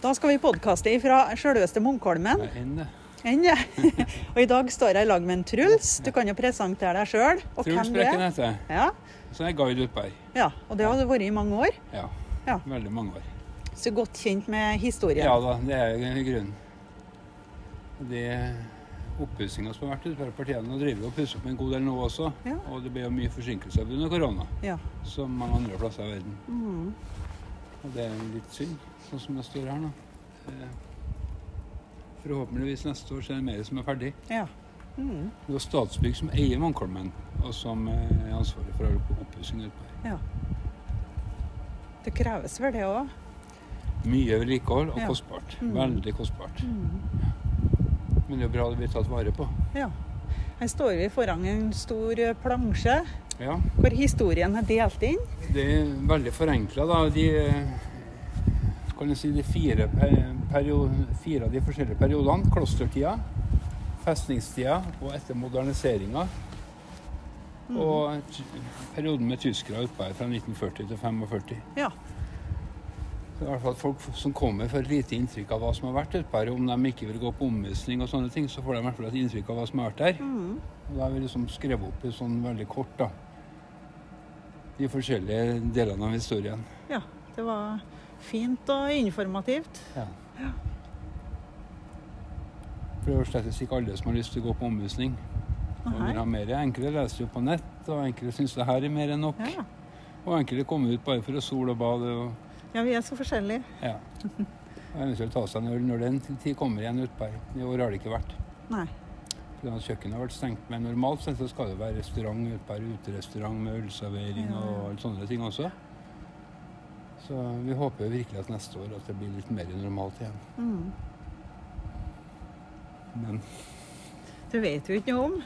Da skal vi podkaste fra sjølveste Munkholmen. Enn det. Enn og i dag står jeg i lag med en Truls. Du kan jo presentere deg sjøl Truls Brekken er. heter jeg. Ja, Så er jeg guide utpå her. ja, og det har du vært i mange år. Ja. Ja. Veldig mange år. Så godt kjent med historien. Ja da, det er jo grunnen. Det oppussinga som har vært ute partiene, driver og pusser opp en god del nå også. Ja. Og det ble jo mye forsinkelser under korona, Ja. som mange andre plasser i verden. Mm. Og det er litt synd, sånn som det står her nå. Eh, Forhåpentligvis neste år så er det mer som er ferdig. ja. Mm. Det er Statsbygg som eier Munkholmen, og som eh, er ansvarlig for all oppussing utpå her. ja. Det kreves vel det òg. Mye vedlikehold og Ja. kostbart. Mm. Veldig kostbart. Mm. Men det er jo bra det blir tatt vare på. Ja. Her står vi foran en stor eh, plansje Ja, hvor historien er delt inn. Det er veldig forenkla, da. De, kan si, de fire, periode, fire av de forskjellige periodene. Klostertida, festningstida og etter moderniseringa. Mm. Og perioden med tyskere utpå her fra 1940 til 45. Ja. Så i hvert fall Folk som kommer får lite inntrykk av hva som har vært utpå her. Om de ikke vil gå på omvisning og sånne ting, så får de i hvert fall et inntrykk av hva som har vært der. Mm. Og Da har vi liksom skrevet opp i sånn veldig kort, da. De forskjellige delene av historien. ja. Det var fint og informativt. Ja. For det er jo slett ikke alle som har lyst til å gå på omvisning. Enkle mer. Enkelte leser jo på nett, og enkelte syns det her er mer enn nok. Ja. Og enkelte kommer ut bare for å sole og bade og ja, vi er så forskjellige. ja. Og eventuelt ta seg en øl når den tid kommer igjen utpå her. I år har det ikke vært. Nei. Kjøkkenet har vært stengt, men normalt sett så skal det være restaurant utpå her. Uterestaurant med ølservering Ja, ja. og sånne ting også. Så vi håper virkelig at neste år at det blir litt mer normalt igjen. Mm. Men Det vet vi ikke noe om.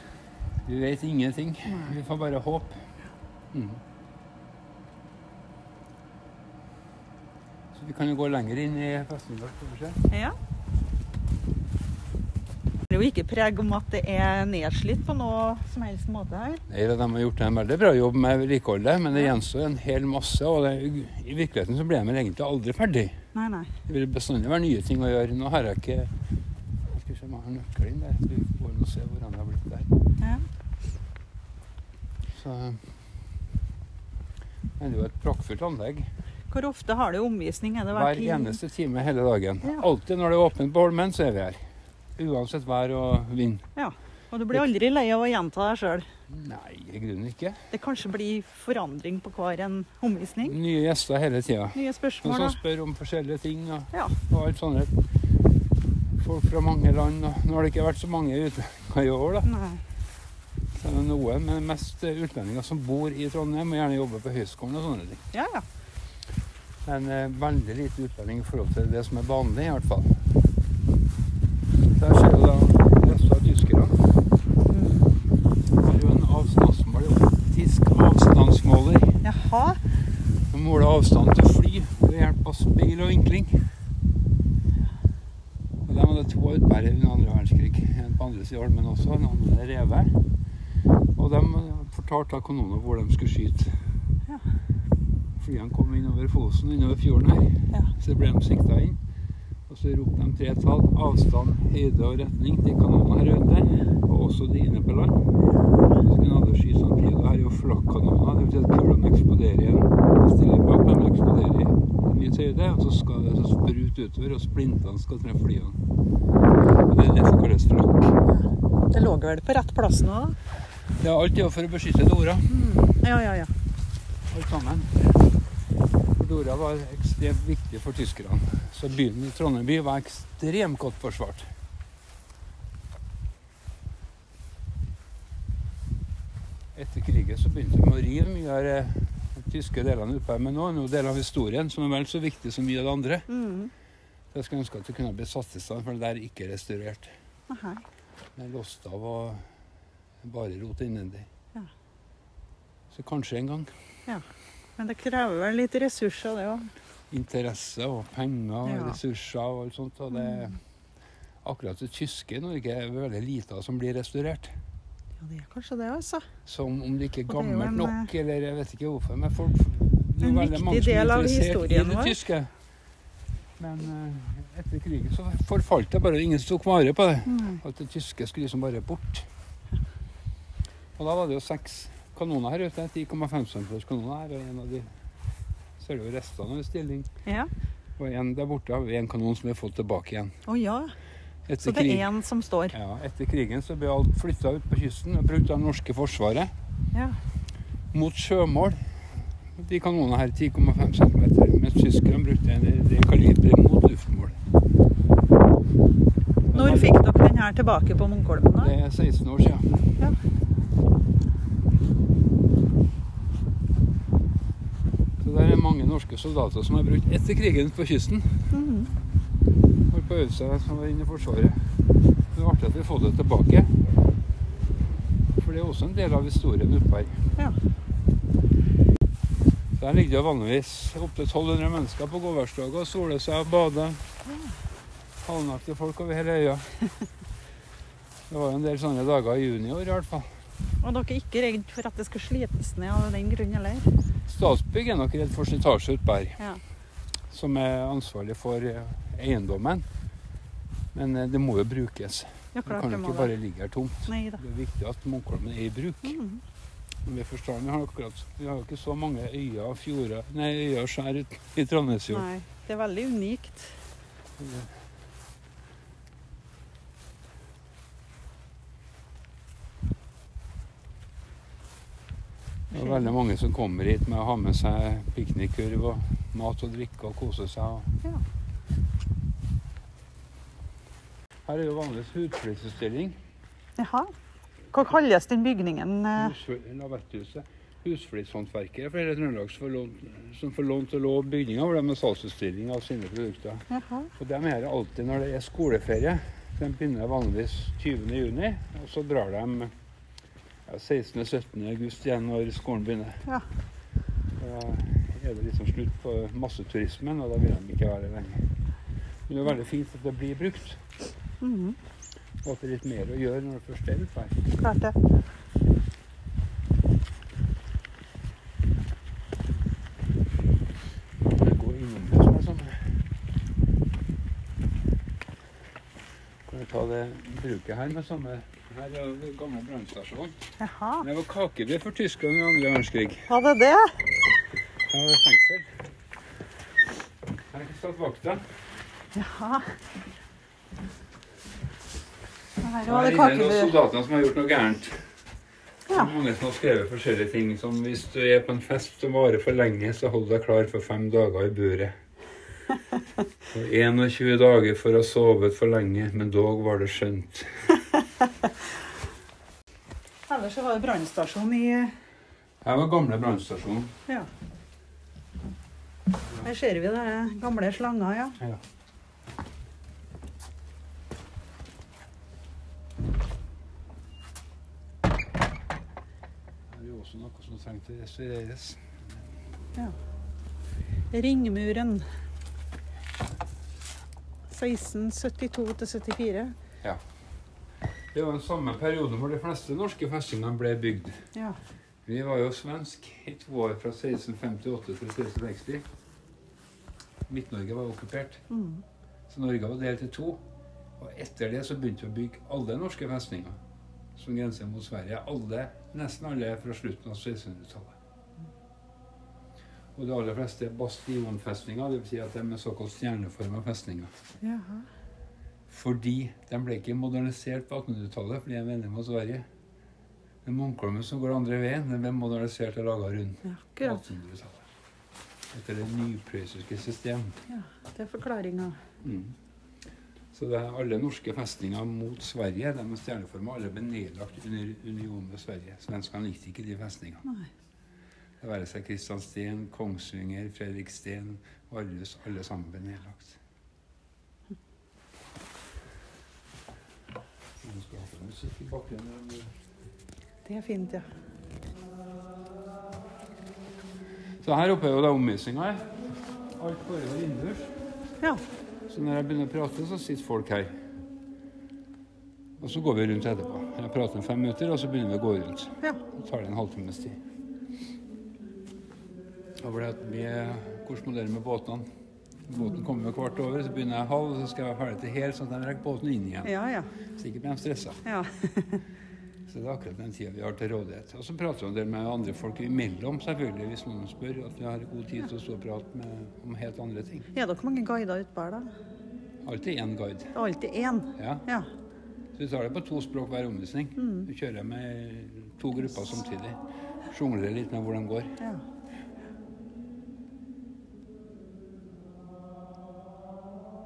vi vet ingenting. Nei. Vi får bare håpe. Mm. Så vi kan jo gå lenger inn i se. Ja. Det er jo ikke preg om at det er nedslitt på noe som helst måte her. Nei, De har gjort en veldig bra jobb med vedlikeholdet, men det gjenstår en hel masse. Og det, i virkeligheten så ble de egentlig aldri ferdig. Nei, nei. Det vil bestandig være nye ting å gjøre. Nå har jeg ikke Jeg skal se om jeg har nøkkelen der. Vi går og ser hvordan det har blitt der. Ja. Så Men det er jo et praktfullt anlegg. Hvor ofte har du omvisning? Er det Hver hver eneste time hele dagen. Ja. Alltid når det er åpent på Holmen, så er vi her. Uansett vær og vind. Ja. Og du blir aldri lei av å gjenta deg sjøl. Nei, i grunnen ikke. Det kanskje blir forandring på hver en omvisning. Nye gjester hele tida. Nye Noen spørsmål. som spør om forskjellige ting. Og, Ja. og alt sånt. Folk fra mange land. Og nå har det ikke vært så mange utlendinger i år, da. Nei. Så er det noe, men mest utlendinger som bor i Trondheim og gjerne jobber på høyskolen og sånne ting. Ja, ja. Men eh, veldig lite utlending i forhold til det som er vanlig, i hvert fall. Der ser du da resten av tyskere. Mm. Det er jo en avstandsmåler, optisk avstandsmåler. Jaha. Som måler avstand til fly ved hjelp av speil og vinkling. Og De hadde det to utbærere under andre verdenskrig. En på andre siden av Holmen også, en annen er revet. Og de fortalte kanoner hvor de skulle skyte. Ja. Flyene kom innover Fosen, innover fjorden her. Ja. Så ble de sikta inn. Og så ropte de tre tall. Avstand, høyde og retning til kanonene her ute. Og også de inne på land. Så kunne alle skyte samtidig. Det her er jo flakkanoner. Det vil si at kulene eksploderer igjen. De stiller bak, men de eksploderer i en viss høyde. Og så skal det så sprute utover, og splintene skal treffe flyene. Og det er det som kalles flakk. Det lå vel på rett plass nå, da? alt er det for å beskytte Dora. Mm. Ja, ja, ja. alt sammen. Dora var ekstremt viktig for tyskerne. Så byen i Trondheim by var ekstremt godt forsvart. Etter krigen så begynte de å rive mye av de tyske delene oppe her, men nå er det noen deler av historien som er vel så viktig som mye av det andre. Mm. Så jeg skulle ønske at det kunne bli satt i stand, for det der er ikke restaurert. Det er låst av og bare rot innvendig. Ja. Så kanskje en gang. Men det krever vel litt ressurser, det òg. interesse og penger og Ja. Mm. ressurser og alt sånt. Og det, akkurat det tyske i Norge er veldig lite av som blir restaurert. Ja, det er kanskje det, altså. Som om det ikke er gammelt en, nok, eller jeg vet ikke hvorfor. Men folk det er en viktig del av historien vår. tyske. Men eh, etter krigen så forfalt det bare. Ingen tok vare på det. Mm. Alt det tyske skulle liksom bare bort. Og da var det jo seks kanoner her ute. 10,5 cm kanoner her. Og en av de ser du restene av stilling. Ja. Og en der borte har vi en kanon som vi har fått tilbake igjen. Å ja. Etter, Så det er én som står. ja, etter krigen så ble alt flytta ut på kysten og brukt av det norske forsvaret Ja. mot sjømål. De kanonene her 10,5 cm, mens tyskerne brukte en, det kaliberet mot luftmål. Når fikk dere den her tilbake på Munkholmen? Det er 16 år siden. Ja. Så det er mange norske soldater som er brukt etter krigen på kysten. Mm. For på øvelse som var inne i Forsvaret. Det er artig at vi har fått det tilbake. For det er også en del av historien oppe her. Ja. Der ligger det vanligvis opptil 1200 mennesker på gåværsdager og soler seg og bader. Halvnakte folk over hele øya. Det var jo en del sånne dager i juni i år i hvert fall. Og dere er ikke redd for at det skal slites ned av den grunn, eller? Statsbygg er nok redd for slitasje utpå her. Ja. som er ansvarlig for eh, eiendommen. Men eh, det må jo brukes. Ja, Det kan det jo ikke bare ligge her tomt. Neida. Det er viktig at Munkholmen er i bruk. Mm. Vi forstår, vi har akkurat, vi har ikke så mange øyer og fjorder, nei, øyer og skjær i Trondheimsfjorden. Det er veldig unikt. Det er veldig mange som kommer hit med å ha med seg piknikkurv og mat og drikke og kose seg. Ja. Her er jo vanligvis husflidsutstilling. Jaha. Hva kalles den bygningen? eh? Lavetthuset. Husflidshåndverkere fra hele Trøndelag som får lånt og love bygninger hvor de har salgsutstilling av sine produkter. Jaha. Og de er her alltid når det er skoleferie. De begynner vanligvis 20. juni, og så drar de ja, 16.-17. august igjen når skolen begynner. Ja. Da er det liksom slutt på masseturismen, og da vil de ikke være lenge. Men det er veldig fint at det blir brukt, Mhm. og at det er litt mer å gjøre når det først er ute her. Klart det. Sånn. Ta det bruket her med samme Her er en den gamle brannstasjonen. Det var kakebrød for tyskerne i andre verdenskrig. Var det det? Her var det fengsel. Her er satt vakta. Jaha. Her var det inne er noen soldater som har gjort noe gærent. Ja. mange som har skrevet forskjellige ting, som hvis du er på en fest som varer for lenge, så hold deg klar for fem dager i buret. Og 21 dager for å ha sovet for lenge, men dog var det skjønt. Ellers så var det brannstasjon i Her var gamle brannstasjon. Ja. Her ser vi det gamle slanger, ja. Ja. Er jo også noe som trengte restaureres. Ringmuren. 1672 til 74. Det var den samme perioden hvor de fleste norske festningene ble bygd. Ja. Vi var jo svensk i to år, fra 1658 til 1660. Midt-Norge var okkupert, Mm. så Norge var delt i to. Og etter det så begynte vi å bygge alle norske festninger som grenser mot Sverige. Alle, nesten alle fra slutten av 1600-tallet. Og de aller fleste er bastionfestninger, dvs. Si at de er såkalt stjerneforma festninger. Jaha. Fordi de ble ikke modernisert på 1800-tallet, fordi de er venner mot Sverige. Men Munkholmen som går andre veien. Den ble modernisert og laga rundt Ja, på 1800-tallet. Etter det nyprøyssiske system. Ja, det er forklaringa. Mm. Så det er alle norske festninger mot Sverige de er stjerneforma. Alle ble nedlagt under unionen med Sverige. Svenskene likte ikke de festningene. Nei. Det være seg Kristiansten, Kongsvinger, Fredriksten, Varhus. Alle sammen ble nedlagt. Nå skal jeg ha på musikk i bakgrunnen. Det er fint, ja. Så her oppe er jo det omvisninga her. Alt foregår innendørs. Ja. Så når jeg begynner å prate, så sitter folk her. Og så går vi rundt etterpå. Jeg prater fem minutter, og så begynner vi å gå rundt. Ja. Så tar det en halvtimes tid. Og det at vi korresponderer med båtene Båten kommer kvart over, så begynner jeg halv, så skal jeg ferdig til hel, sånn at jeg rekker båten inn igjen. Ja, ja. Så ikke blir de stressa. ja. Så det er akkurat den tida vi har til rådighet. Og så prater vi en del med andre folk imellom, selvfølgelig, hvis noen spør. At vi har god tid til å stå og prate med, om helt andre ting. Er dere mange guider utpå her, da? Alltid én guide. Alltid én? Ja. Ja. Så vi tar det på to språk hver omvisning. Mm. Vi kjører med to grupper samtidig. Sjongler litt med hvor de går. ja.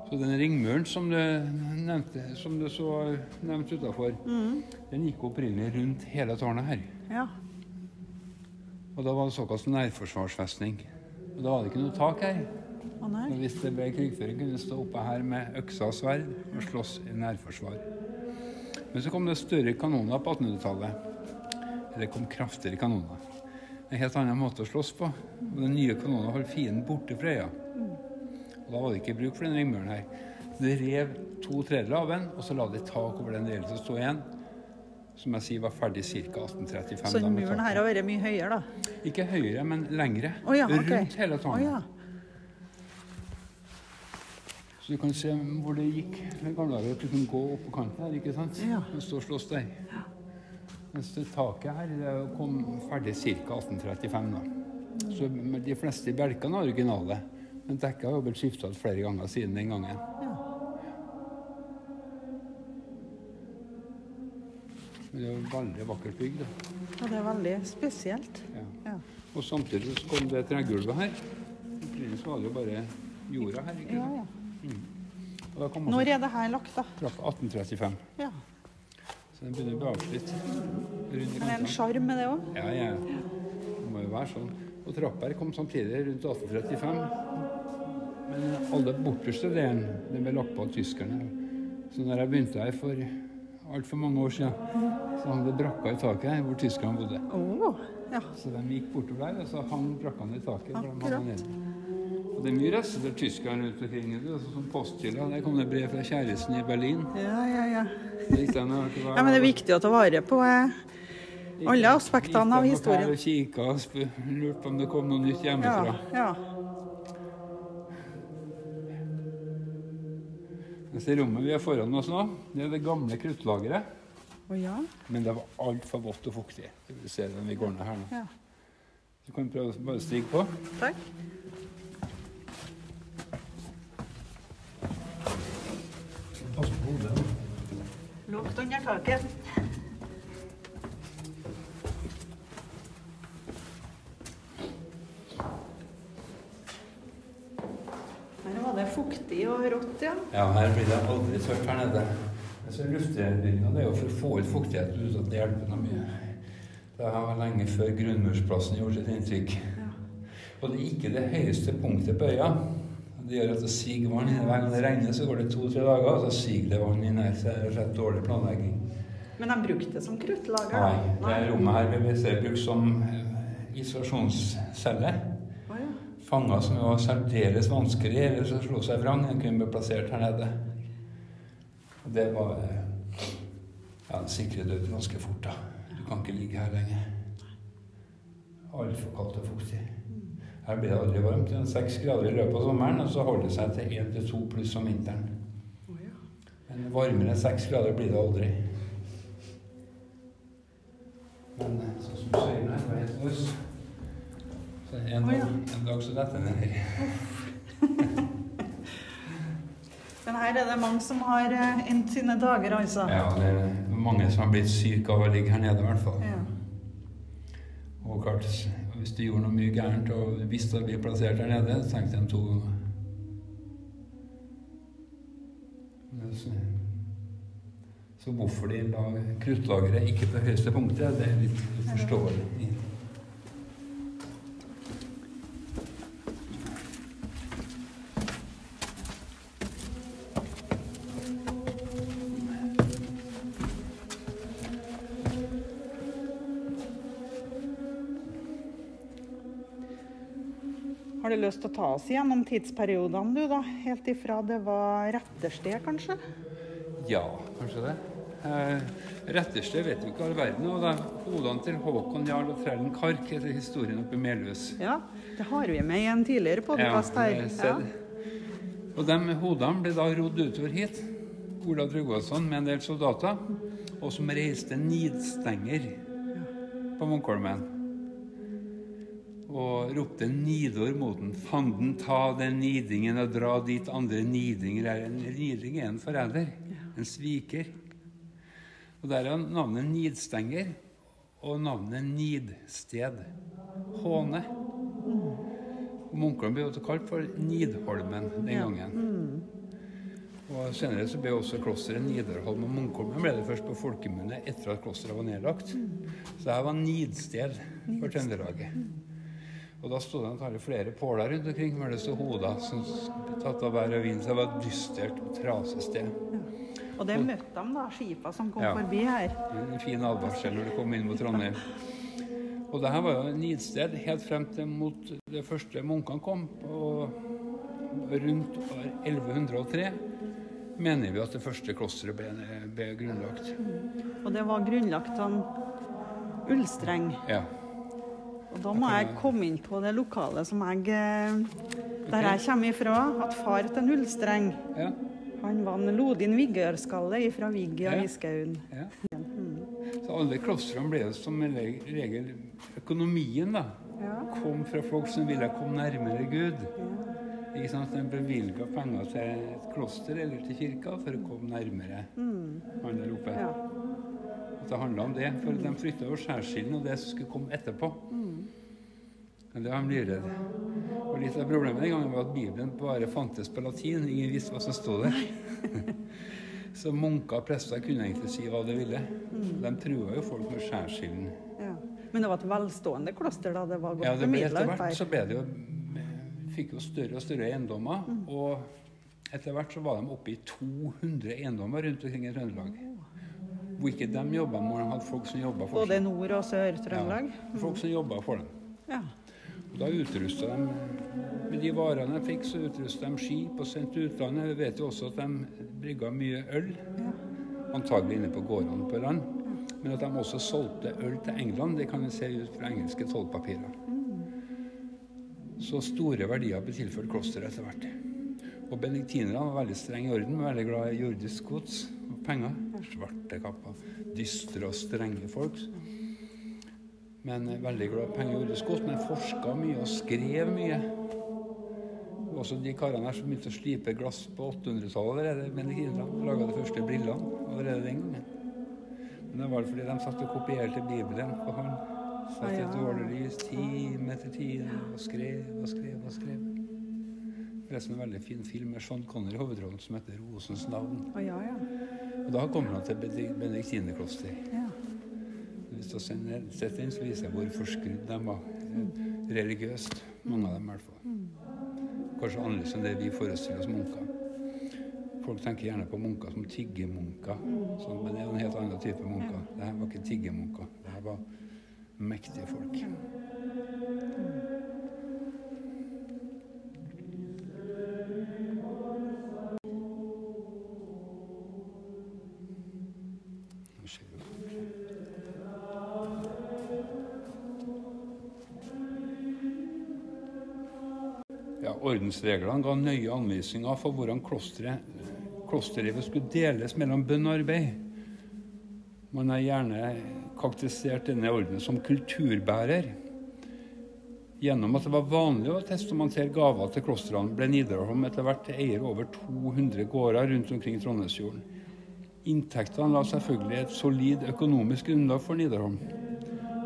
Så den ringmuren som du nevnte, som du så nevnte utafor, Mm. den gikk opprinnelig rundt hele tårnet her. ja. Og da var det såkalt nærforsvarsfestning. Og da var det ikke noe tak her. Å nei. Hvis det ble krigføring, kunne du stå oppe her med øksa og sverd og slåss i nærforsvar. Men så kom det større kanoner på 1800-tallet. Det kom kraftigere kanoner. En helt annen måte å slåss på. Og den nye kanonen holdt fienden borte fra øya. Og da var det ikke bruk for den ringmuren her. Så de rev to tredjedeler av den, og så la de tak over den delen som sto igjen. Som jeg sier var ferdig ca. 1835. Så den muren her har vært mye høyere, da? Ikke høyere, men lengre. Å ja, ok. Rundt hele tårnet. Oh, ja. Så du kan se hvor det gikk i gamle dager. At du kunne gå opp på kanten her, ikke sant? Ja. Og stå og slåss der. Mens taket her det kom ferdig ca. 1835. da. Så de fleste bjelkene er originale. Men dekket har jo blitt skifta ut flere ganger siden den gangen. ja. Men det er jo veldig vakkert bygg. da. Ja, det er veldig spesielt. Ja. Ja. Og samtidig så kom det tregulvet her. Opprinnelig var det jo bare jorda her. ikke Ja, sant? ja. Og da kom Når er det her lagt, da? trappa 1835. Ja. Så den begynner å bli avslitt. det er en sjarm med det òg? Ja, ja. Det må jo være sånn. Og trappa her kom samtidig, rundt 1835. Men alle borterste delen den ble lagt på av tyskerne. Så når jeg begynte her for altfor mange år siden, så hang det brakka i taket her hvor tyskerne bodde. Oh, ja. Så de gikk bortover der, og så hang brakkene i taket. Akkurat. Og det er mye rester av tyskerne rundt omkring. Sånn som posthylla. Der kom det brev fra kjæresten i Berlin. Ja, ja, ja. Ja men det er viktig å ta vare på eh, alle aspektene av Gikk de historien. og kikka og lurte på om det kom noe nytt hjemmefra. Ja, ja. Mens det rommet vi er foran oss nå, det er det gamle kruttlageret. Oh, ja. Men det var altfor vått og fuktig. Det vil se når vi går ned her nå. ja. Så kan vi prøve å bare stige på. Takk. Pass på hodet. Lukt under taket. Her var det fuktig og rått, ja. Ja, her blir det aldri tørt her nede. Men så Luftrengjøringa er jo for å få ut fuktighet uten at det hjelper noe mye. Det var lenge før grunnmursplassen gjorde sitt inntrykk. Ja. Og det er ikke det høyeste punktet på øya. Det gjør at det siger vann inn. Hver gang det regner, så går det to-tre dager, og så siger det vann inn her. Så det er rett dårlig planlegging. Men de brukte det som kruttlager? Nei, det det rommet her vi ser brukt som isolasjonscelle. Fanger som var særdeles vanskelig, eller som slo seg vrang, En kunne bli plassert her nede. Og det var Ja, sikre død ganske fort, da. Du kan ikke ligge her lenge. Altfor kaldt og fuktig. Her blir det aldri varmt. Det er seks grader i løpet av sommeren, og så holder det seg til én til to pluss om vinteren. Men varmere enn seks grader blir det aldri. Men sånn som søylen her var helt løs. Så en dag, ja. en dag så detter den ned. Men her er det mange som har eh, endt sine dager, altså. Ja, det er mange som har blitt syke av å ligge her nede, i hvert fall. Ja. Og klart, hvis du gjorde noe mye gærent og visste å bli plassert her nede, så tenkte de to så, så hvorfor de la kruttlageret ikke på høyeste punktet, det er litt uforståelig. Lyst til å ta oss gjennom tidsperiodene, du, da? Helt ifra det var rettersted, kanskje? Ja, kanskje det. Eh, rettersted vet vi ikke all verden. Og det er hodene til Håkon Jarl og trellen Kark heter historien oppe i Melhus. Ja, det har vi med i en tidligere podkast her. Ja, ja. Og de hodene ble da rodd utover hit. Olav Tryggvason med en del soldater. Og som reiste nidstenger på Munkholmen. Og ropte Nidor mot den. Fanden, ta den nidingen og dra dit andre nidinger er. En niding er en forræder. En sviker. Og der er navnet Nidstenger og navnet Nidsted. Håne. Og Munkholm ble også kalt for Nidholmen den gangen. Og Senere så ble også klosteret Nidarholm og Munkholmen ble det først på folkemunne etter at klosteret var nedlagt. Så det her var nidsted for Trøndelaget. Og da sto det antakelig flere påler rundt omkring med det hoder som tatt av vær og vind. Så det var et dystert og trasig sted. Og det møtte de, da, skipa som kom Ja. forbi her. En fin advarsel når du kom inn mot Trondheim. Og det her var jo et nidsted helt frem til mot det første munkene kom. Og rundt år 1103 mener vi at det første klosteret ble, ble grunnlagt. Og det var grunnlagt av ullstreng. Ja. Og da må jeg komme inn på det lokale som jeg eh, Der jeg kommer ifra. At far til Nullstreng ja. han var en Lodin Vigørskalle fra Vigga Ja. i Skaun. ja. Så alle klostrene ble som regel Økonomien da, Ja. kom fra folk som ville komme nærmere Gud. Ikke sant? De bevilga penger til et kloster eller til kirka for å komme nærmere han der oppe. Ja. At det handla om det. For de frykta jo skjærsilden og det som skulle komme etterpå. Men det var de livredde. Og litt av problemet den gangen var at Bibelen bare fantes på latin. Ingen visste hva som stod der. Så munker og prester kunne egentlig si hva de ville. De trua jo folk med skjærsilden. Ja. Men det var et velstående kloster da? Det var godt Ja, det ble etter hvert så ble det jo Fikk jo større og større eiendommer. Og etter hvert så var de oppe i 200 eiendommer rundt omkring i Trøndelag. Hvor ikke de jobba, men de hadde folk som jobba for dem. Både. Nord- og Sør-Trøndelag? Ja, folk som jobba for dem. Ja. Da utrusta de med de varene de fikk, så utrusta de skip og sendte utlandet. Vi vet jo også at de brygga mye øl, antagelig inne på gårdene på land. Men at de også solgte øl til England, det kan vi se ut fra engelske tollpapirer. Så store verdier ble tilført klosteret etter hvert. Og benediktinerne var veldig streng i orden, veldig glad i jordisk gods og penger. Svarte kapper. Dystre og strenge folk. Men veldig glad i penger og gods. Men forska mye og skrev mye. Også de karene her som begynte å slipe glass på 800-tallet allerede. benediktinerne, Laga de første brillene allerede den gangen. Men det var fordi de satt og kopierte Bibelen på hånd. Satt i et dårlig lys time etter time og skrev og skrev og skrev. Forresten en veldig fin film med Sean Connery i hovedrollen som heter 'Rosens navn'. Å ja, ja. Og Da kommer han til Bene- benediktinerkloster. ja. Så viser jeg hvor forskrudd de var. Religiøst. Mange av dem i hvert fall. Kanskje annerledes enn det vi forestiller oss munker. Folk tenker gjerne på munker som tiggermunker. Sånn, men det er en helt annen type munker. Dette var ikke tiggermunker. Dette var mektige folk. Ordensreglene ga nøye anvisninger for hvordan klosteret, klosterlivet skulle deles mellom bønn og arbeid. Man har gjerne karakterisert denne ordenen som kulturbærer. Gjennom at det var vanlig å testamentere gaver til klostrene, ble Nidarholm etter hvert eier over 200 gårder rundt omkring Trondheimsfjorden. Inntektene la selvfølgelig et solid økonomisk grunnlag for Nidarholm.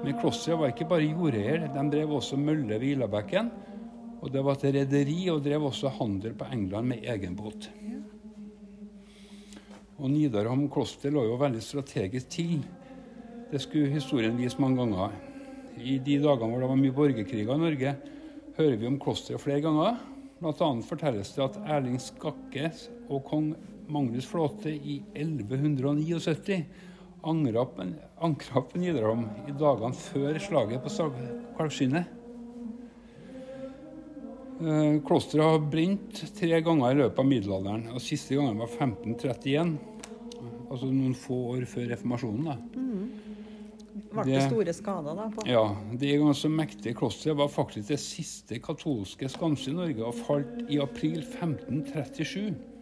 Men klosteret var ikke bare jordeier, de drev også mølle ved Ilabekken. Og det var et rederi, og drev også handel på England med egen båt. Og Nidarholm kloster lå jo veldig strategisk til. Det skulle historien vise mange ganger. I de dagene hvor det var mye borgerkriger i Norge, hører vi om klosteret flere ganger. Blant annet fortelles det at Erling Skakke og kong Magnus Flåte i 1179 angra på, Nidarholm i dagene før slaget på. Eh, Klosteret har brent tre ganger i løpet av middelalderen. og Siste gangen var 1531, altså noen få år før reformasjonen. da. ble det store skader da? på? Ja. Det ganske mektige klosteret var faktisk det siste katolske skanse i Norge og falt i april 1537.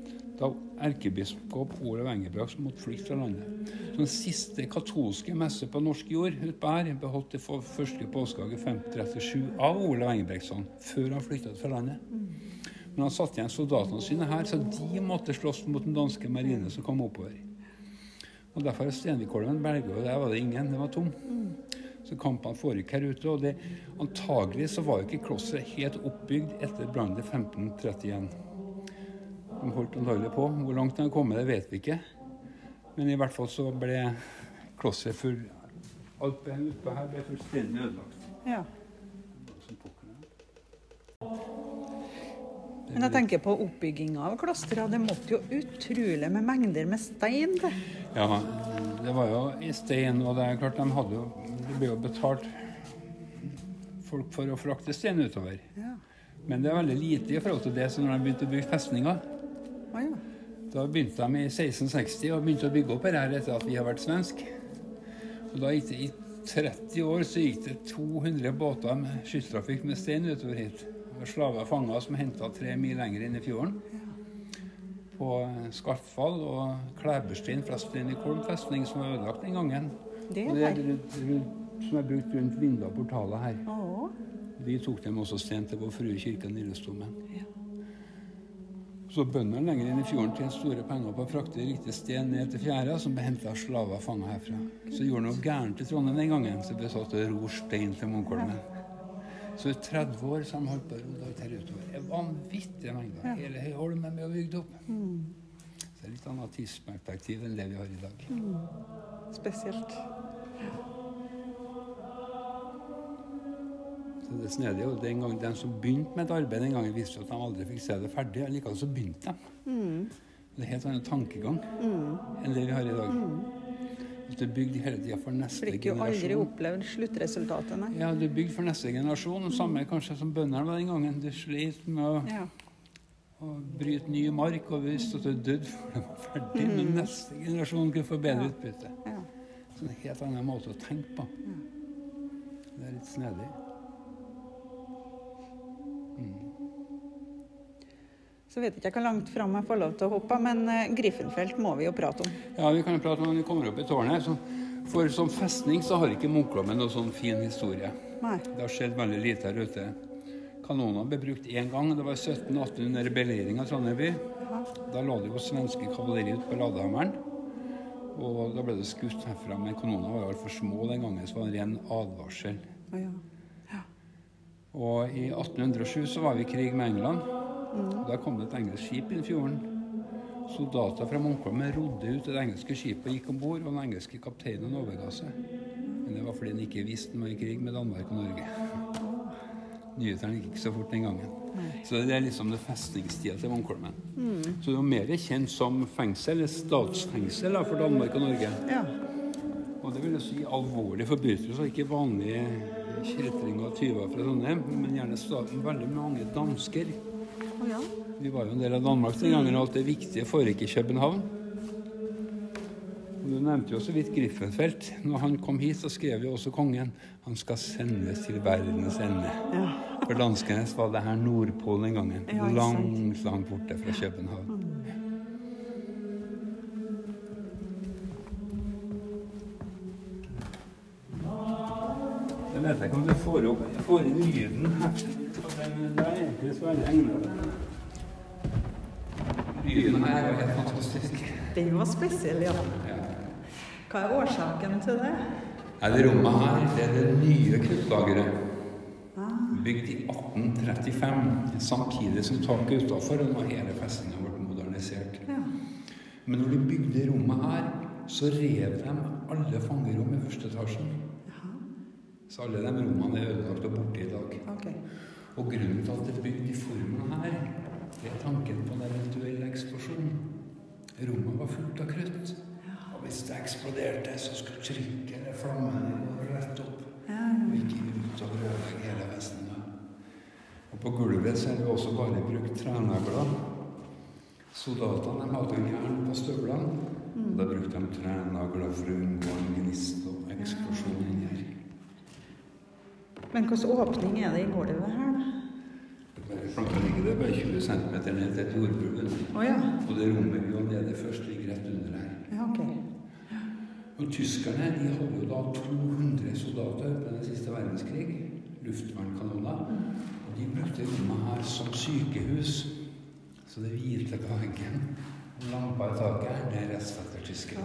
Da erkebiskop Olav Engebrakk måtte flykte fra landet. Den siste katolske messe på norsk jord utpå her beholdt det for første påskedag i 1537 av Olav Engebrektsson, før han flytta fra landet. Men han satte igjen soldatene sine her, så de måtte slåss mot den danske marine som kom oppover. Og Derfor er Stenvikholmen berga, og der var det ingen. Det var tom. Så kampene foregikk her ute. Og det, antagelig så var jo ikke klosteret helt oppbygd etter brannen i 1531. De holdt antagelig på. Hvor langt de har kommet, det vet vi ikke. Men i hvert fall så ble klosteret full Alt oppe her ble fullstendig ødelagt. Ja. Men jeg tenker på oppbygginga av klosteret. Det måtte jo utrolig med mengder med stein det. Ja, det var jo i stein, og det er klart de hadde jo Det ble jo betalt folk for å frakte stein utover. Ja. Men det er veldig lite i forhold til det som når de begynte å bygge festninger. Da begynte de i 1660 og begynte å bygge opp her etter at vi har vært svensk. Og da gikk det i 30 år så gikk det 200 båter med skysstrafikk med stein utover hit. Og slaver fanga som henta tre mil lenger inn i fjorden. På Skartfall og Klæberstein fra Stenikolm festning som var ødelagt den gangen. Det er det er rundt, rundt, som er brukt rundt vinduer og portaler her. Åh. Vi tok dem også stein til Vår Frue kirke Nidarosdomen. Ja. Så bøndene lenger inn i fjorden tjente store penger på å frakte riktig sten ned til fjæra, som ble henta av slaver fanga herfra. Så gjorde noe gærent i Trondheim den gangen, så ble satt å ro stein til Munkholmen. Så i 30 år så har de holdt på å ro ut her utover. Det er vanvittige mengder. Ja. Hele Høyholmen er bygd opp. Så det er litt annet tidsperspektiv enn det vi har i dag. spesielt. Det snedige snedig. Og den gang De som begynte med et arbeid den gangen, visste at de aldri fikk se det ferdig. Likevel så begynte de. Det er helt annen tankegang enn det vi har i dag. At du er bygd hele tida for neste generasjon. Fikk jo aldri opplevd sluttresultatet, nei. Ja, du er bygd for neste generasjon. Det samme kanskje som bøndene var den gangen. Du slet med å, Ja. å bryte ny mark og visste at du døde før det var ferdig. Men neste generasjon kunne få bedre Ja. utbytte. ja. Så det er en helt annen måte å tenke på. Det er litt snedig. Så vet ikke jeg hvor langt fram jeg får lov til å hoppe, men eh, Griffenfelt må vi jo prate om. Ja, vi kan jo prate om når vi kommer opp i tårnet. Så for som festning så har ikke Munkholmen noen sånn fin historie. Nei. Det har skjedd veldig lite her ute. Kanonene ble brukt én gang. Det var 1718 under beleiring av Trondheim by. Da lå det jo svenske kavalleri ute på Ladehammeren. Og da ble det skutt herfra. Men kanonene var jo altfor små den gangen, så det var en ren advarsel. Ja. Og i 1807 så var vi i krig med England. Og Da kom det et engelsk skip inn i fjorden. Soldater fra Munkholmen rodde ut det engelske skipet og gikk om bord, og den engelske kapteinen overga seg. Men det var fordi han ikke visste han var i krig med Danmark og Norge. Nyhetene gikk ikke så fort den gangen. Så det er liksom det festningstida til Munkholmen. Så det var mer kjent som fengsel, eller statsfengsel da, for Danmark og Norge. ja. Og det vil si alvorlige forbrytelser, ikke vanlige kjeltringer og tyver fra Trondheim, men gjerne staten veldig mange dansker. Ja. Vi var jo en del av Danmark den gangen, og alt det viktige foregikk i København. Og Du nevnte jo så vidt Griffenfeldt. Når han kom hit, så skrev jo også kongen han skal sendes til verdens ende. ja. For danskene var det her Nordpolen den gangen. Ja, langt, langt borte fra København. Vet ikke om du får opp får inn lyden her. Det er egentlig så veldig egnet. Lyden her er jo helt fantastisk. Den var spesiell, ja. Hva er årsaken til det? Ja, det rommet her det er det nye kruttlageret. Bygd i 1835, samtidig som taket utafor, og hele festningen blitt modernisert. Ja. Men når de bygde rommet her, så rev de alle fangerom i første etasjen. Så alle de rommene er ødelagt og borte i dag. Okay. Og grunnen til at det er bygd i formen her, det er tanken på en eventuell eksplosjon. Rommet var fullt av krutt. Og hvis det eksploderte, så skulle trykket eller flammene gå rett opp. Ja, Og ikke ut og ødelegge hele vesenet. Og på gulvet så er det også bare brukt trenagler. Soldatene hadde en jern på støvlene. Og Da brukte de trenagler for å unngå en gnist og eksplosjon inni her. Men hvilken åpning er det i gulvet her, da? Planka ligger der bare 20 cm ned til et jordbruk. Oh, ja. Og det rommet vi var nede først, ligger rett under her. Ja, ok. Og tyskerne de hadde jo da 200 soldater på den siste verdenskrig. Luftvernskanoner. Og de brukte rommet her som sykehus. Så det hvite veggen og lampa i taket det er rester tyskere.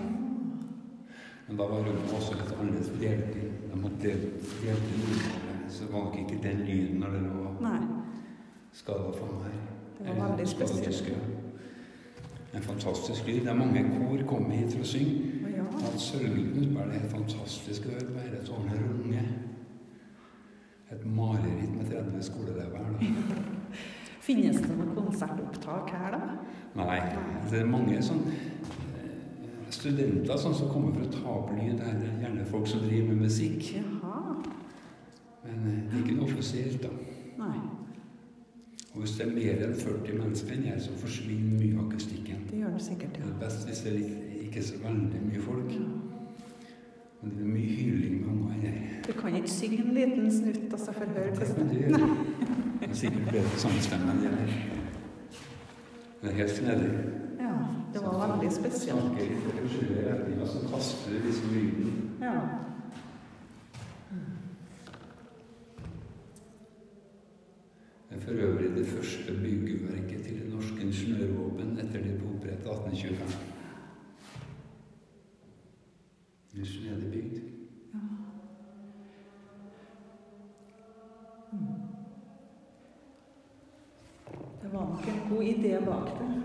Men da var rommet også litt annerledes delt inn. De måtte delt inn så var nok ikke den lyden når det lå Nei. skada for meg. Det var veldig spesielt. En fantastisk lyd. Det er mange kor kommer hit for å synge. Oh, ja. At Sølvgutten er det helt fantastisk å høre på dette tårnet runge. Et mareritt med 30 skoleelever her, da. Finnes det noe konsertopptak her, da? Nei, det er mange sånn eh, studenter sånn som kommer for å ta opp lyd. Det er gjerne folk som driver med musikk. Jaha. Men det er ikke noe offisielt, da. Nei, Og hvis det er mer enn 40 mennesker enn jeg, så forsvinner mye akustikken. det gjør det sikkert, ja. Det er best hvis det er ikke så veldig mye folk. Men det er mye hyling med unger her. Du kan ikke synge en liten snutt, og så få høre Det hvordan du gjøre. Det er sikkert bedre samstemme enn det her. Det er helt snedig. Ja, det var veldig spesielt. Snakker i forskjellige retninger, så kaster du liksom lyden. Ja. Det er for øvrig det første byggeverket til det norske ingeniørvåpen etter det ble opprettet 1825. Det er snedig bygd. Det var nok en god idé bak det.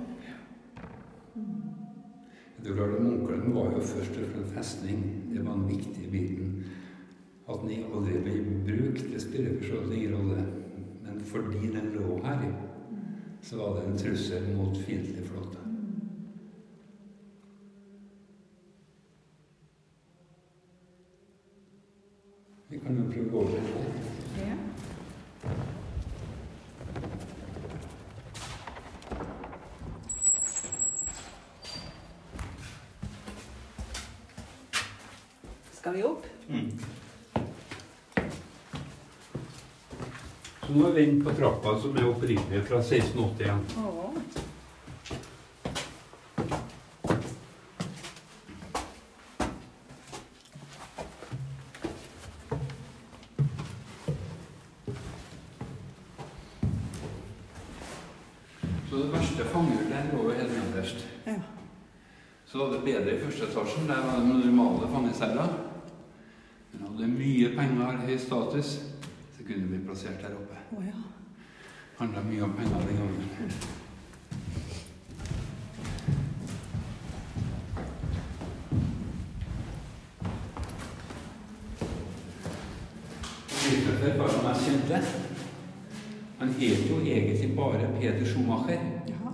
Det er klart at Munkholm var jo først og fremst festning. Det var den viktige biten. At den aldri ble brukt, det spiller for så vidt ingen rolle. Fordi den lå her, så var det en trussel mot fiendtlig flåte. Vi kan jo prøve å gå over det. Ja. Skal vi opp? På trappa som er opprinnelig fra 1681. Å. Så det verste fangehullet lå jo helt nederst. Ja. Så var det bedre i første etasjen. Der var det normale fangeceller. Men hadde mye penger, høy status, så kunne de bli plassert her oppe. Mye om penger den gangen. Liefeld var den mest kjente. Han het jo egentlig bare Peter Schumacher. Jaha.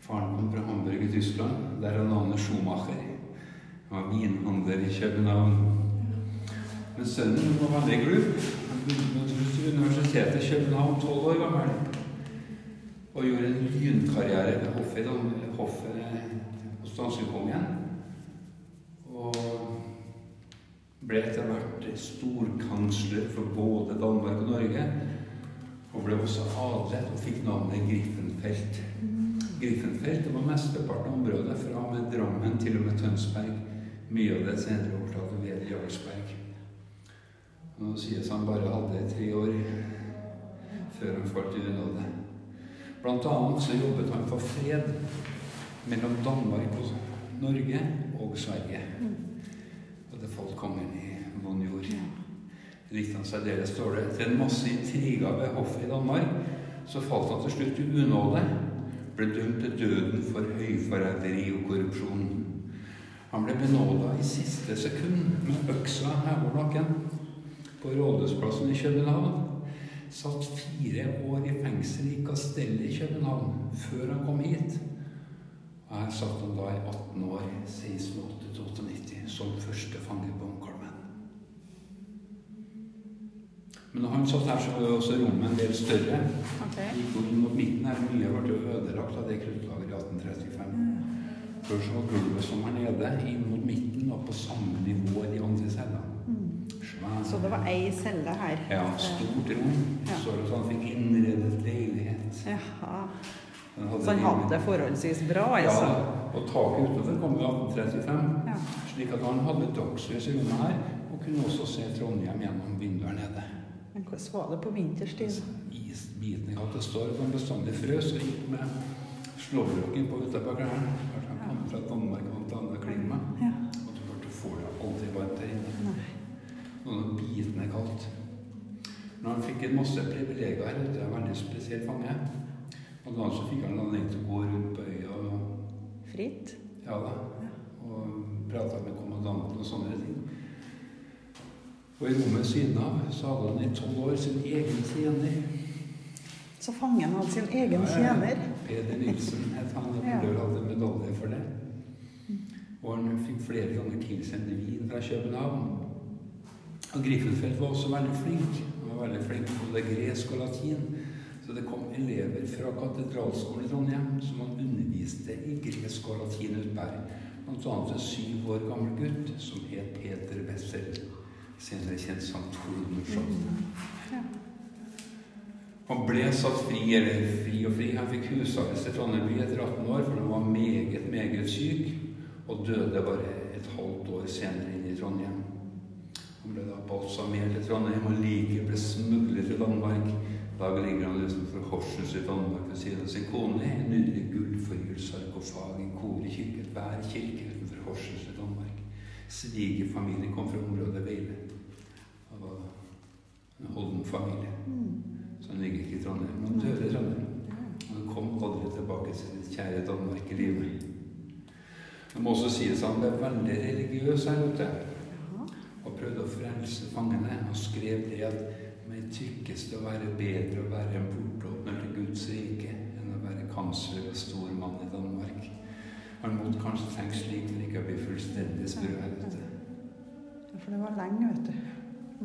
Faren kom fra Hamburg i Tyskland. Der er navnet Schumacher. Han var vinhandler i København. Men sønnen var veldig glup. Han begynte på Universitetet i København, tolv år gammel. Og gjorde en lynkarriere ved hoffet, hoffet hos danskekongen. Og ble etter hvert storkansler for både Danmark og Norge. Og ble også adlet og fikk navnet Griffenfeldt. Griffenfeldt var mesteparten av området fra med Drammen til og med Tønsberg. Mye av det senere overtatt Ved Jarlsberg. Nå sies han bare hadde tre år før han falt i unåde. Blant annet så jobbet han for fred mellom Danmark og Norge og Sverige. Og det falt kongen i vond jord. Likte han særdeles dårlig. Etter en masse intriger ved hoffet i Danmark, så falt han til slutt i unåde. Ble dømt til døden for høyforræderi og korrupsjon. Han ble benåda i siste sekund med øksa over nakken på Rådhusplassen i København. Satt fire år i fengsel i Kastellet i København før han kom hit. Og her satt han da i 18 år, 1698-98, som første fange på Munkholmen. Men når han satt her, så var også rommet en del større. Okay. Gikk inn mot midten her, mye ble jo ødelagt av det kruttlageret i 1835. Før så var gulvet som her nede, inn mot midten, og på samme nivå i de andre cellene. Så det var ei celle her? Ja, stort rom. Ja. Så det sånn fikk innredet leilighet. Jaha. Så han hadde det forholdsvis bra, altså? Ja, og taket utenfor kom i 1835. Ja. Slik at han hadde dagslys i rommet her, og kunne også se Trondheim gjennom vinduet nede. Men hvordan var det på vinterstid? Isbitene hadde står og han bestandig frøs og gikk med slåbroken på utapå klærne. Kanskje han kom fra Danmark og et annet klima. Ja. Og du ble får det aldri varmt der inne. Nei. Og når biten er kaldt. Men han fikk en masse privilegier det er en veldig spesiell fange. Og da så fikk han anledning til å gå rundt på øya og Fritt? ja da, og prata med kommandanten og sånne ting. Og i rommet siden av så hadde han i tolv år sin egen tjener. Så fangen hadde sin egen Ja, ja. tjener? Peder Nilsen het han. og Ja. hadde medalje for det. Og han fikk flere ganger tilsendt vin fra København. Og Griffenfeldt var også veldig flink. Han var veldig flink på både gresk og latin. Så det kom elever fra katedralskolen i Trondheim som han underviste i gresk og latin. Blant annet en syv år gammel gutt som het Peter Wessel. Senere kjent som Torbjørn Skjold. Han ble satt fri, eller fri og fri. Han fikk husarrest i Trondheim by etter 18 år, for han var meget, meget syk, og døde bare et halvt år senere inn i Trondheim. Han ble da balsamert i Trondheim, og liket ble smuglet til Danmark. Da ligger han utenfor Horsens i Danmark ved siden av sin kone, en nydelig gullforgylt sarkofag i Korekirken. hver kirke utenfor Horsens i Danmark. Svigerfamilien kom fra området Veile. Det var en holden familie. Så han ligger ikke i Trondheim. Han døde i Trondheim. Han kom aldri tilbake til sitt kjære Danmark i livet. Det må også sies at han ble veldig religiøs her ute. Og prøvde å frelse fangene. og skrev det at meg tykkes det å være bedre å være en portåpner til Guds rike enn å være kansler og stor mann i Danmark. Han måtte kanskje tenke slik for ikke å bli fullstendig sprø. Ja, For det var lenge, vet du.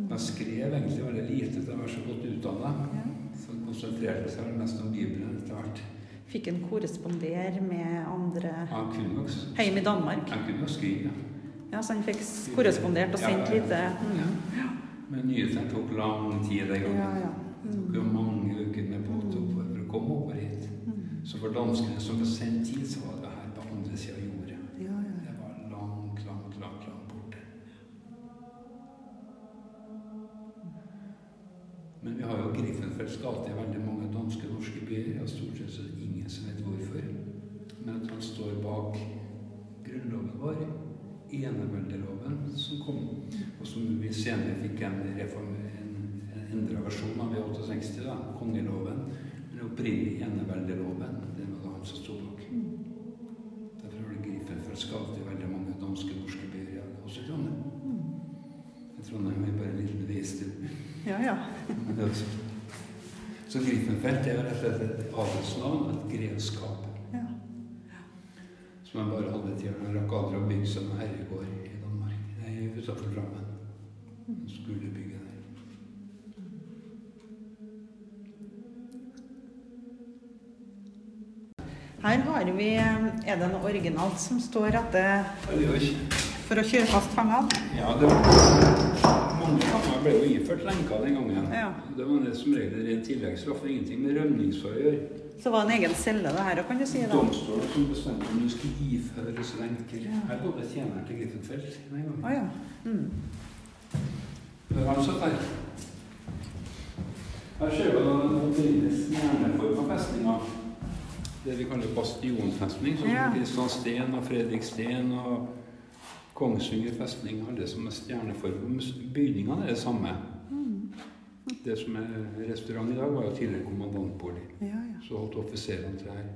Han skrev egentlig veldig lite til jeg var så godt utdanna. Ja. Så konsentrerte seg mest om Bibelen etter hvert. Fikk en korrespondere med andre ja, hjemme i Danmark? han kunne nok skrive. Ja, så han fikk korrespondert og sendt Ja, ja, lite ja. mm. Men nyhetene tok lang tid den gangen. Ja, ja. Det tok jo mange uker med båt for å komme over hit. Mm. Så for danskene som var sendt hit, så var det her på andre sida av jordet. Ja, ja. Det var langt, langt, langt, langt borte. Men vi har jo Griffenfelds gate i veldig mange danske og norske byer, og stort sett så er det ingen som vet hvorfor. Men at han står bak grunnloven vår, eneveldeloven, som kom, og som vi senere fikk en, reform, en, en endra versjon av i 68, da, kongeloven. Men opprinnelig eneveldeloven, det var det han som sto bak. Derfor har det Griffenfelds gate i veldig mange danske norske byer, også i Trondheim. I Trondheim er bare en liten til Ja, ja. Så Griffenfelt er rett og slett et adelsnavn, et grevskap. Som jeg bare hadde til han rakk aldri å bygge seg noen herregård i Danmark. Nei, utenfor Drammen. Skulle bygge der. Her har vi Er det noe originalt som står etter for å kjøre fast fangene? Ja, det var Mange fanger ble jo iført lenker den gangen. Ja. Det var det som regel ren tilleggsstraff. Ingenting med gjøre. Så var det en egen celle, det her òg, kan du si. Domstolen som bestemte om du skulle iføres lenker. Ja. Her bodde tjeneren til Griffenfeld en gang. Oh, ja. Mm. Det der. Her ser vi den opprinnelig av festninga. Det vi kaller bastionfestning, som Ja. Kristian Steen og Fredrik Steen og Kongsvinger festning. Alle som er stjerneform. Bygningene er det samme. Det som er restaurant i dag, var jo tidligere kommandantbolig. Ja, ja. Så holdt offiserene til her.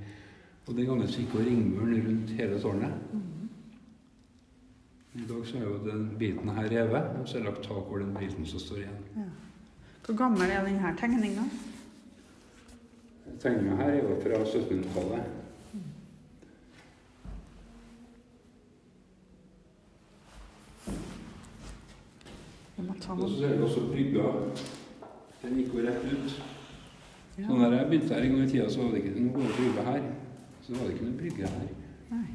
Og den gangen så gikk jo ringmuren rundt hele tårnet. Mm. I dag så er jo den biten her revet, og så er det lagt tak over den biten som står igjen. ja. Hvor gammel er denne tegninga? Tegninga her er jo fra 1700-tallet. Vi må ta Og så er du også brygga. Den gikk jo rett ut. Ja. Så når jeg begynte her en gang i tida, så var det ikke noe brygge her. Så var det ikke noe brygge her. Nei.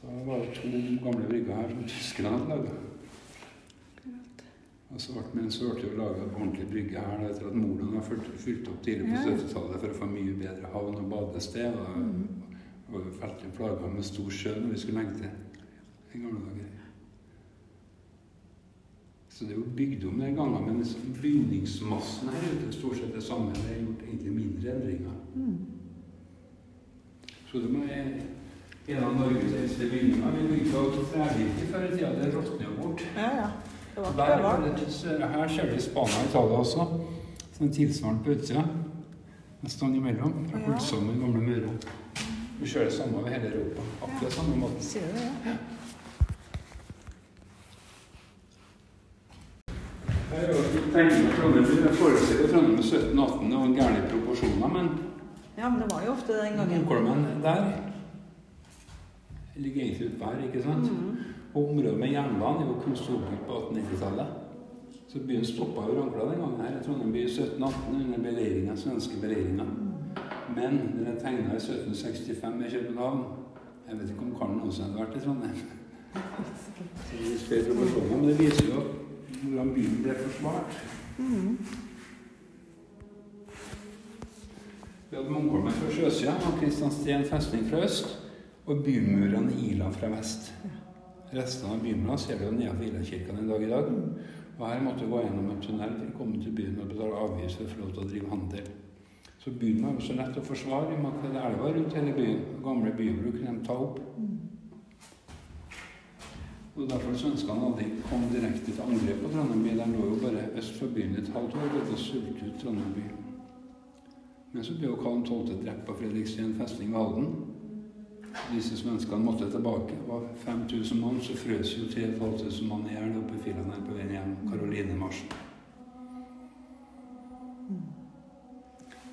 Da var det to gamle brygger her som tyskerne hadde laga. Og så ble vi en sorte og laga ordentlig brygge her da, etter at Moland var fylt, opp tidlig på Ja. 70-tallet for å få mye bedre havn og badested. Og, og veldig plaga med stor sjø når vi skulle legge til i gamle dager. Så det er jo bygd om den gangen, men bygningsmassen her ute er stort sett det samme. Det er gjort egentlig mindre endringer. Så det må jeg en av Norges eldste bygninger. Vi bygde av trevirke før i tida. Det råtner jo bort. Ja, ja. Det var Der, var. her ser du Spania og Italia også. Sånn tilsvarende på utsida. En stang imellom. Fra Ja. gamle murer. Vi ser det samme over hele Europa. Akkurat samme måten. Ser du det? Ja. Er jo tegnet Trondheim. Jeg forestiller Trondheim med 17-18 og gærne proporsjoner, men ja, men det var jo ofte den gangen. Munkholmen der ligger egentlig ute her, ikke sant? Mm. Og området med jernbanen er jo konstruert på 1890-tallet. Så byen stoppa jo Ragla den gangen her Trondheim by i 1718 under beleiringa, svenske beleiringa. Men den er tegna i 1765 i København. Jeg vet ikke om Karl noensinne hadde vært i Trondheim. Så det er spør proporsjoner, Men det viser jo hvordan byen ble forsvart. Mm. Vi hadde mongolene fra sjøsida og Kristiansten festning fra øst. Og bymurene Ila fra vest. Restene av bymurene ser du nedenfor Ilakirken i dag i dag. Og her måtte du gå gjennom en tunnel for å komme til byen og betale avgift for å få lov til å drive handel. Så byen var jo så lett å forsvare i og med at det er elva rundt hele byen. Gamle bybruk kunne de ta opp. Og derfor svenskene aldri kom direkte til angrep på Trondheim by. De lå jo bare øst for byen et halvt år og sulte ut Trondheim by. Men så ble jo Karl 12. drept på Fredriksten festning ved Halden. Disse svenskene måtte tilbake. Det var 5000 mann, så frøs jo 3500 mann i hjel oppe i filene her på veien hjem. Karolinemarsen.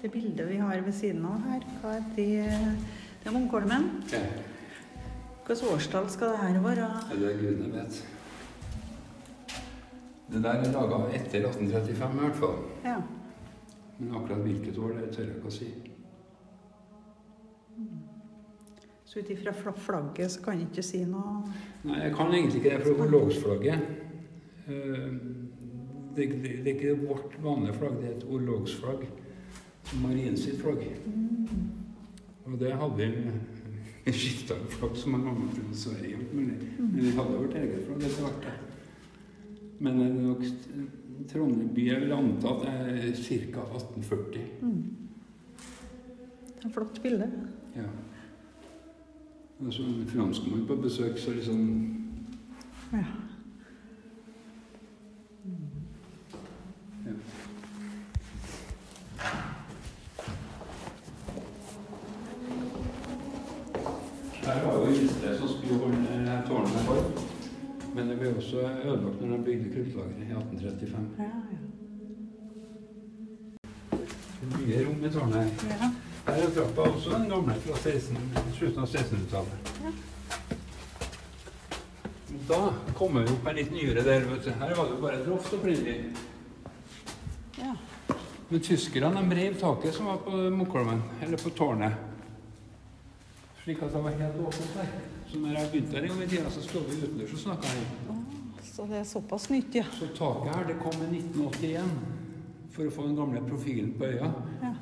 Det bildet vi har ved siden av her, hva er det? Det er Munkholmen. Ja, Hvilket årstall skal det her være? det er det gudene vet. Det der er laga etter 1835 i hvert fall. Ja. Men akkurat hvilket år, det tør jeg ikke å si. Så ut ifra flagget så kan jeg ikke si noe Nei, jeg kan egentlig ikke det, for orlogsflagget. Eh, Det, det, det er ikke vårt vanlige flagg, det er et orlogsflagg. Marien sitt flagg. Og det hadde vi skifta flokk som har kommet fra Sverige. Men vi hadde vårt eget flokk etter hvert. Men det er nok Trondheim by jeg vil anta at er ca. 1840. Det er et flott bilde. Ja. Og så en franskmann på besøk, så liksom Ja. ja. Her var jo Istre som skulle holde det her tårnet for. Men det ble også ødelagt når de bygde kruttlageret i 1835. Ja, ja. Mye rom i her. ja. Her er trappa også den gamle fra 16, slutten av 1600-tallet. Ja. Da kommer vi opp en litt nyere del. vet du. Her var det jo bare et loft opprinnelig. ja. Men tyskerne de rev taket som var på Munkholmen, eller på tårnet. Slik at det var helt åpent der. Så når jeg begynte her en gang i tida, så sto vi utendørs og snakka her. Så det er såpass nytt, ja. Så taket her, det kom i 1981 for å få den gamle profilen på øya. ja.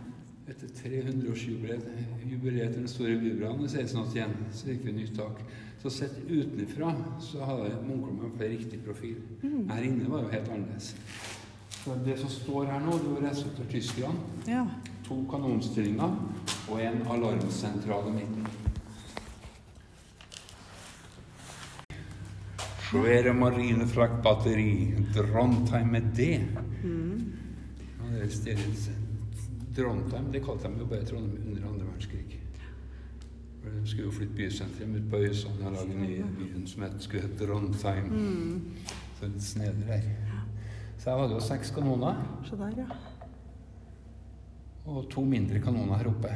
Etter 300-årsjubileet jubileet til den store bybrannen i 1681, så fikk vi nytt tak. Så sett utenfra så hadde Munkholmen fått riktig profil. Her inne var jo helt annerledes. Så det som står her nå, det var reist av tyskerne. Ja. To kanonstillinger og en alarmsentral i midten. Svære marinefraktbatteri. Drontheim med det. Ja, det stedet Drontheim, det kalte de jo bare Trondheim under andre verdenskrig. For De skulle jo flytte bysentrum ut på Øysand og lage en ny byen som het, skulle hete Drontheim. Så litt snedig der. Så var det jo seks kanoner. Så der, ja. Og to mindre kanoner her oppe.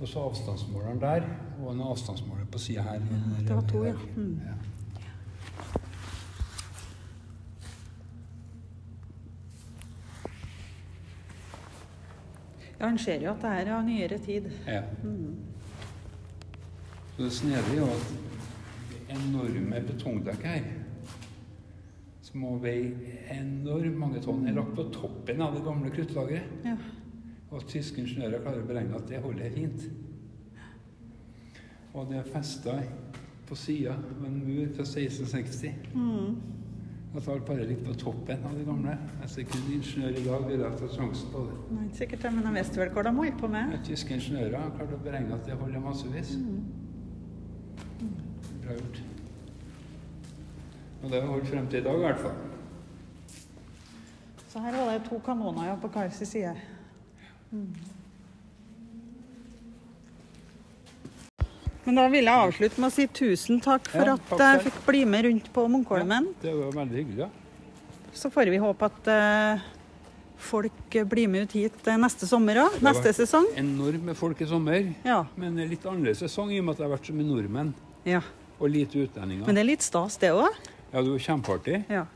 Og så avstandsmåleren der, og en avstandsmåler på sida her. Ja, det var to, ja. Mm. ja. Ja, En ser jo at det her er av nyere tid. ja. Mm. Så det snedige er jo at enorme betongdekk her. Som må veie enormt mange tonn. Er lagt på toppen av det gamle kruttlageret. Ja. Og tyske ingeniører klarer å beregne at det holder fint. Og det er festa på sida av en mur fra 1660. Mm. At alt bare ligger på toppen av det gamle. Altså kunne ingeniør i dag ville tatt sjansen på det. Nei, ikke sikkert det, men de visste vel hva de holdt på med. Ja, Tyske ingeniører har klart å beregne at det holder massevis. Bra gjort. Og det har holdt frem til i dag, i hvert fall. Så her var det to kanoner ja, på hver sin side. Mm. Men da vil jeg avslutte med å si tusen takk for Ja, at takk jeg fikk bli med rundt på Munkholmen. Det var veldig hyggelig. Ja. Så får vi håpe at uh, folk blir med ut hit eh, neste sommer òg. Neste sesong. Enormt med folk i sommer. Ja. Men litt annerledes sesong i og med at det har vært så mye nordmenn ja. og lite utlendinger. Men det er litt stas, det òg. Ja, det var kjempeartig. Ja.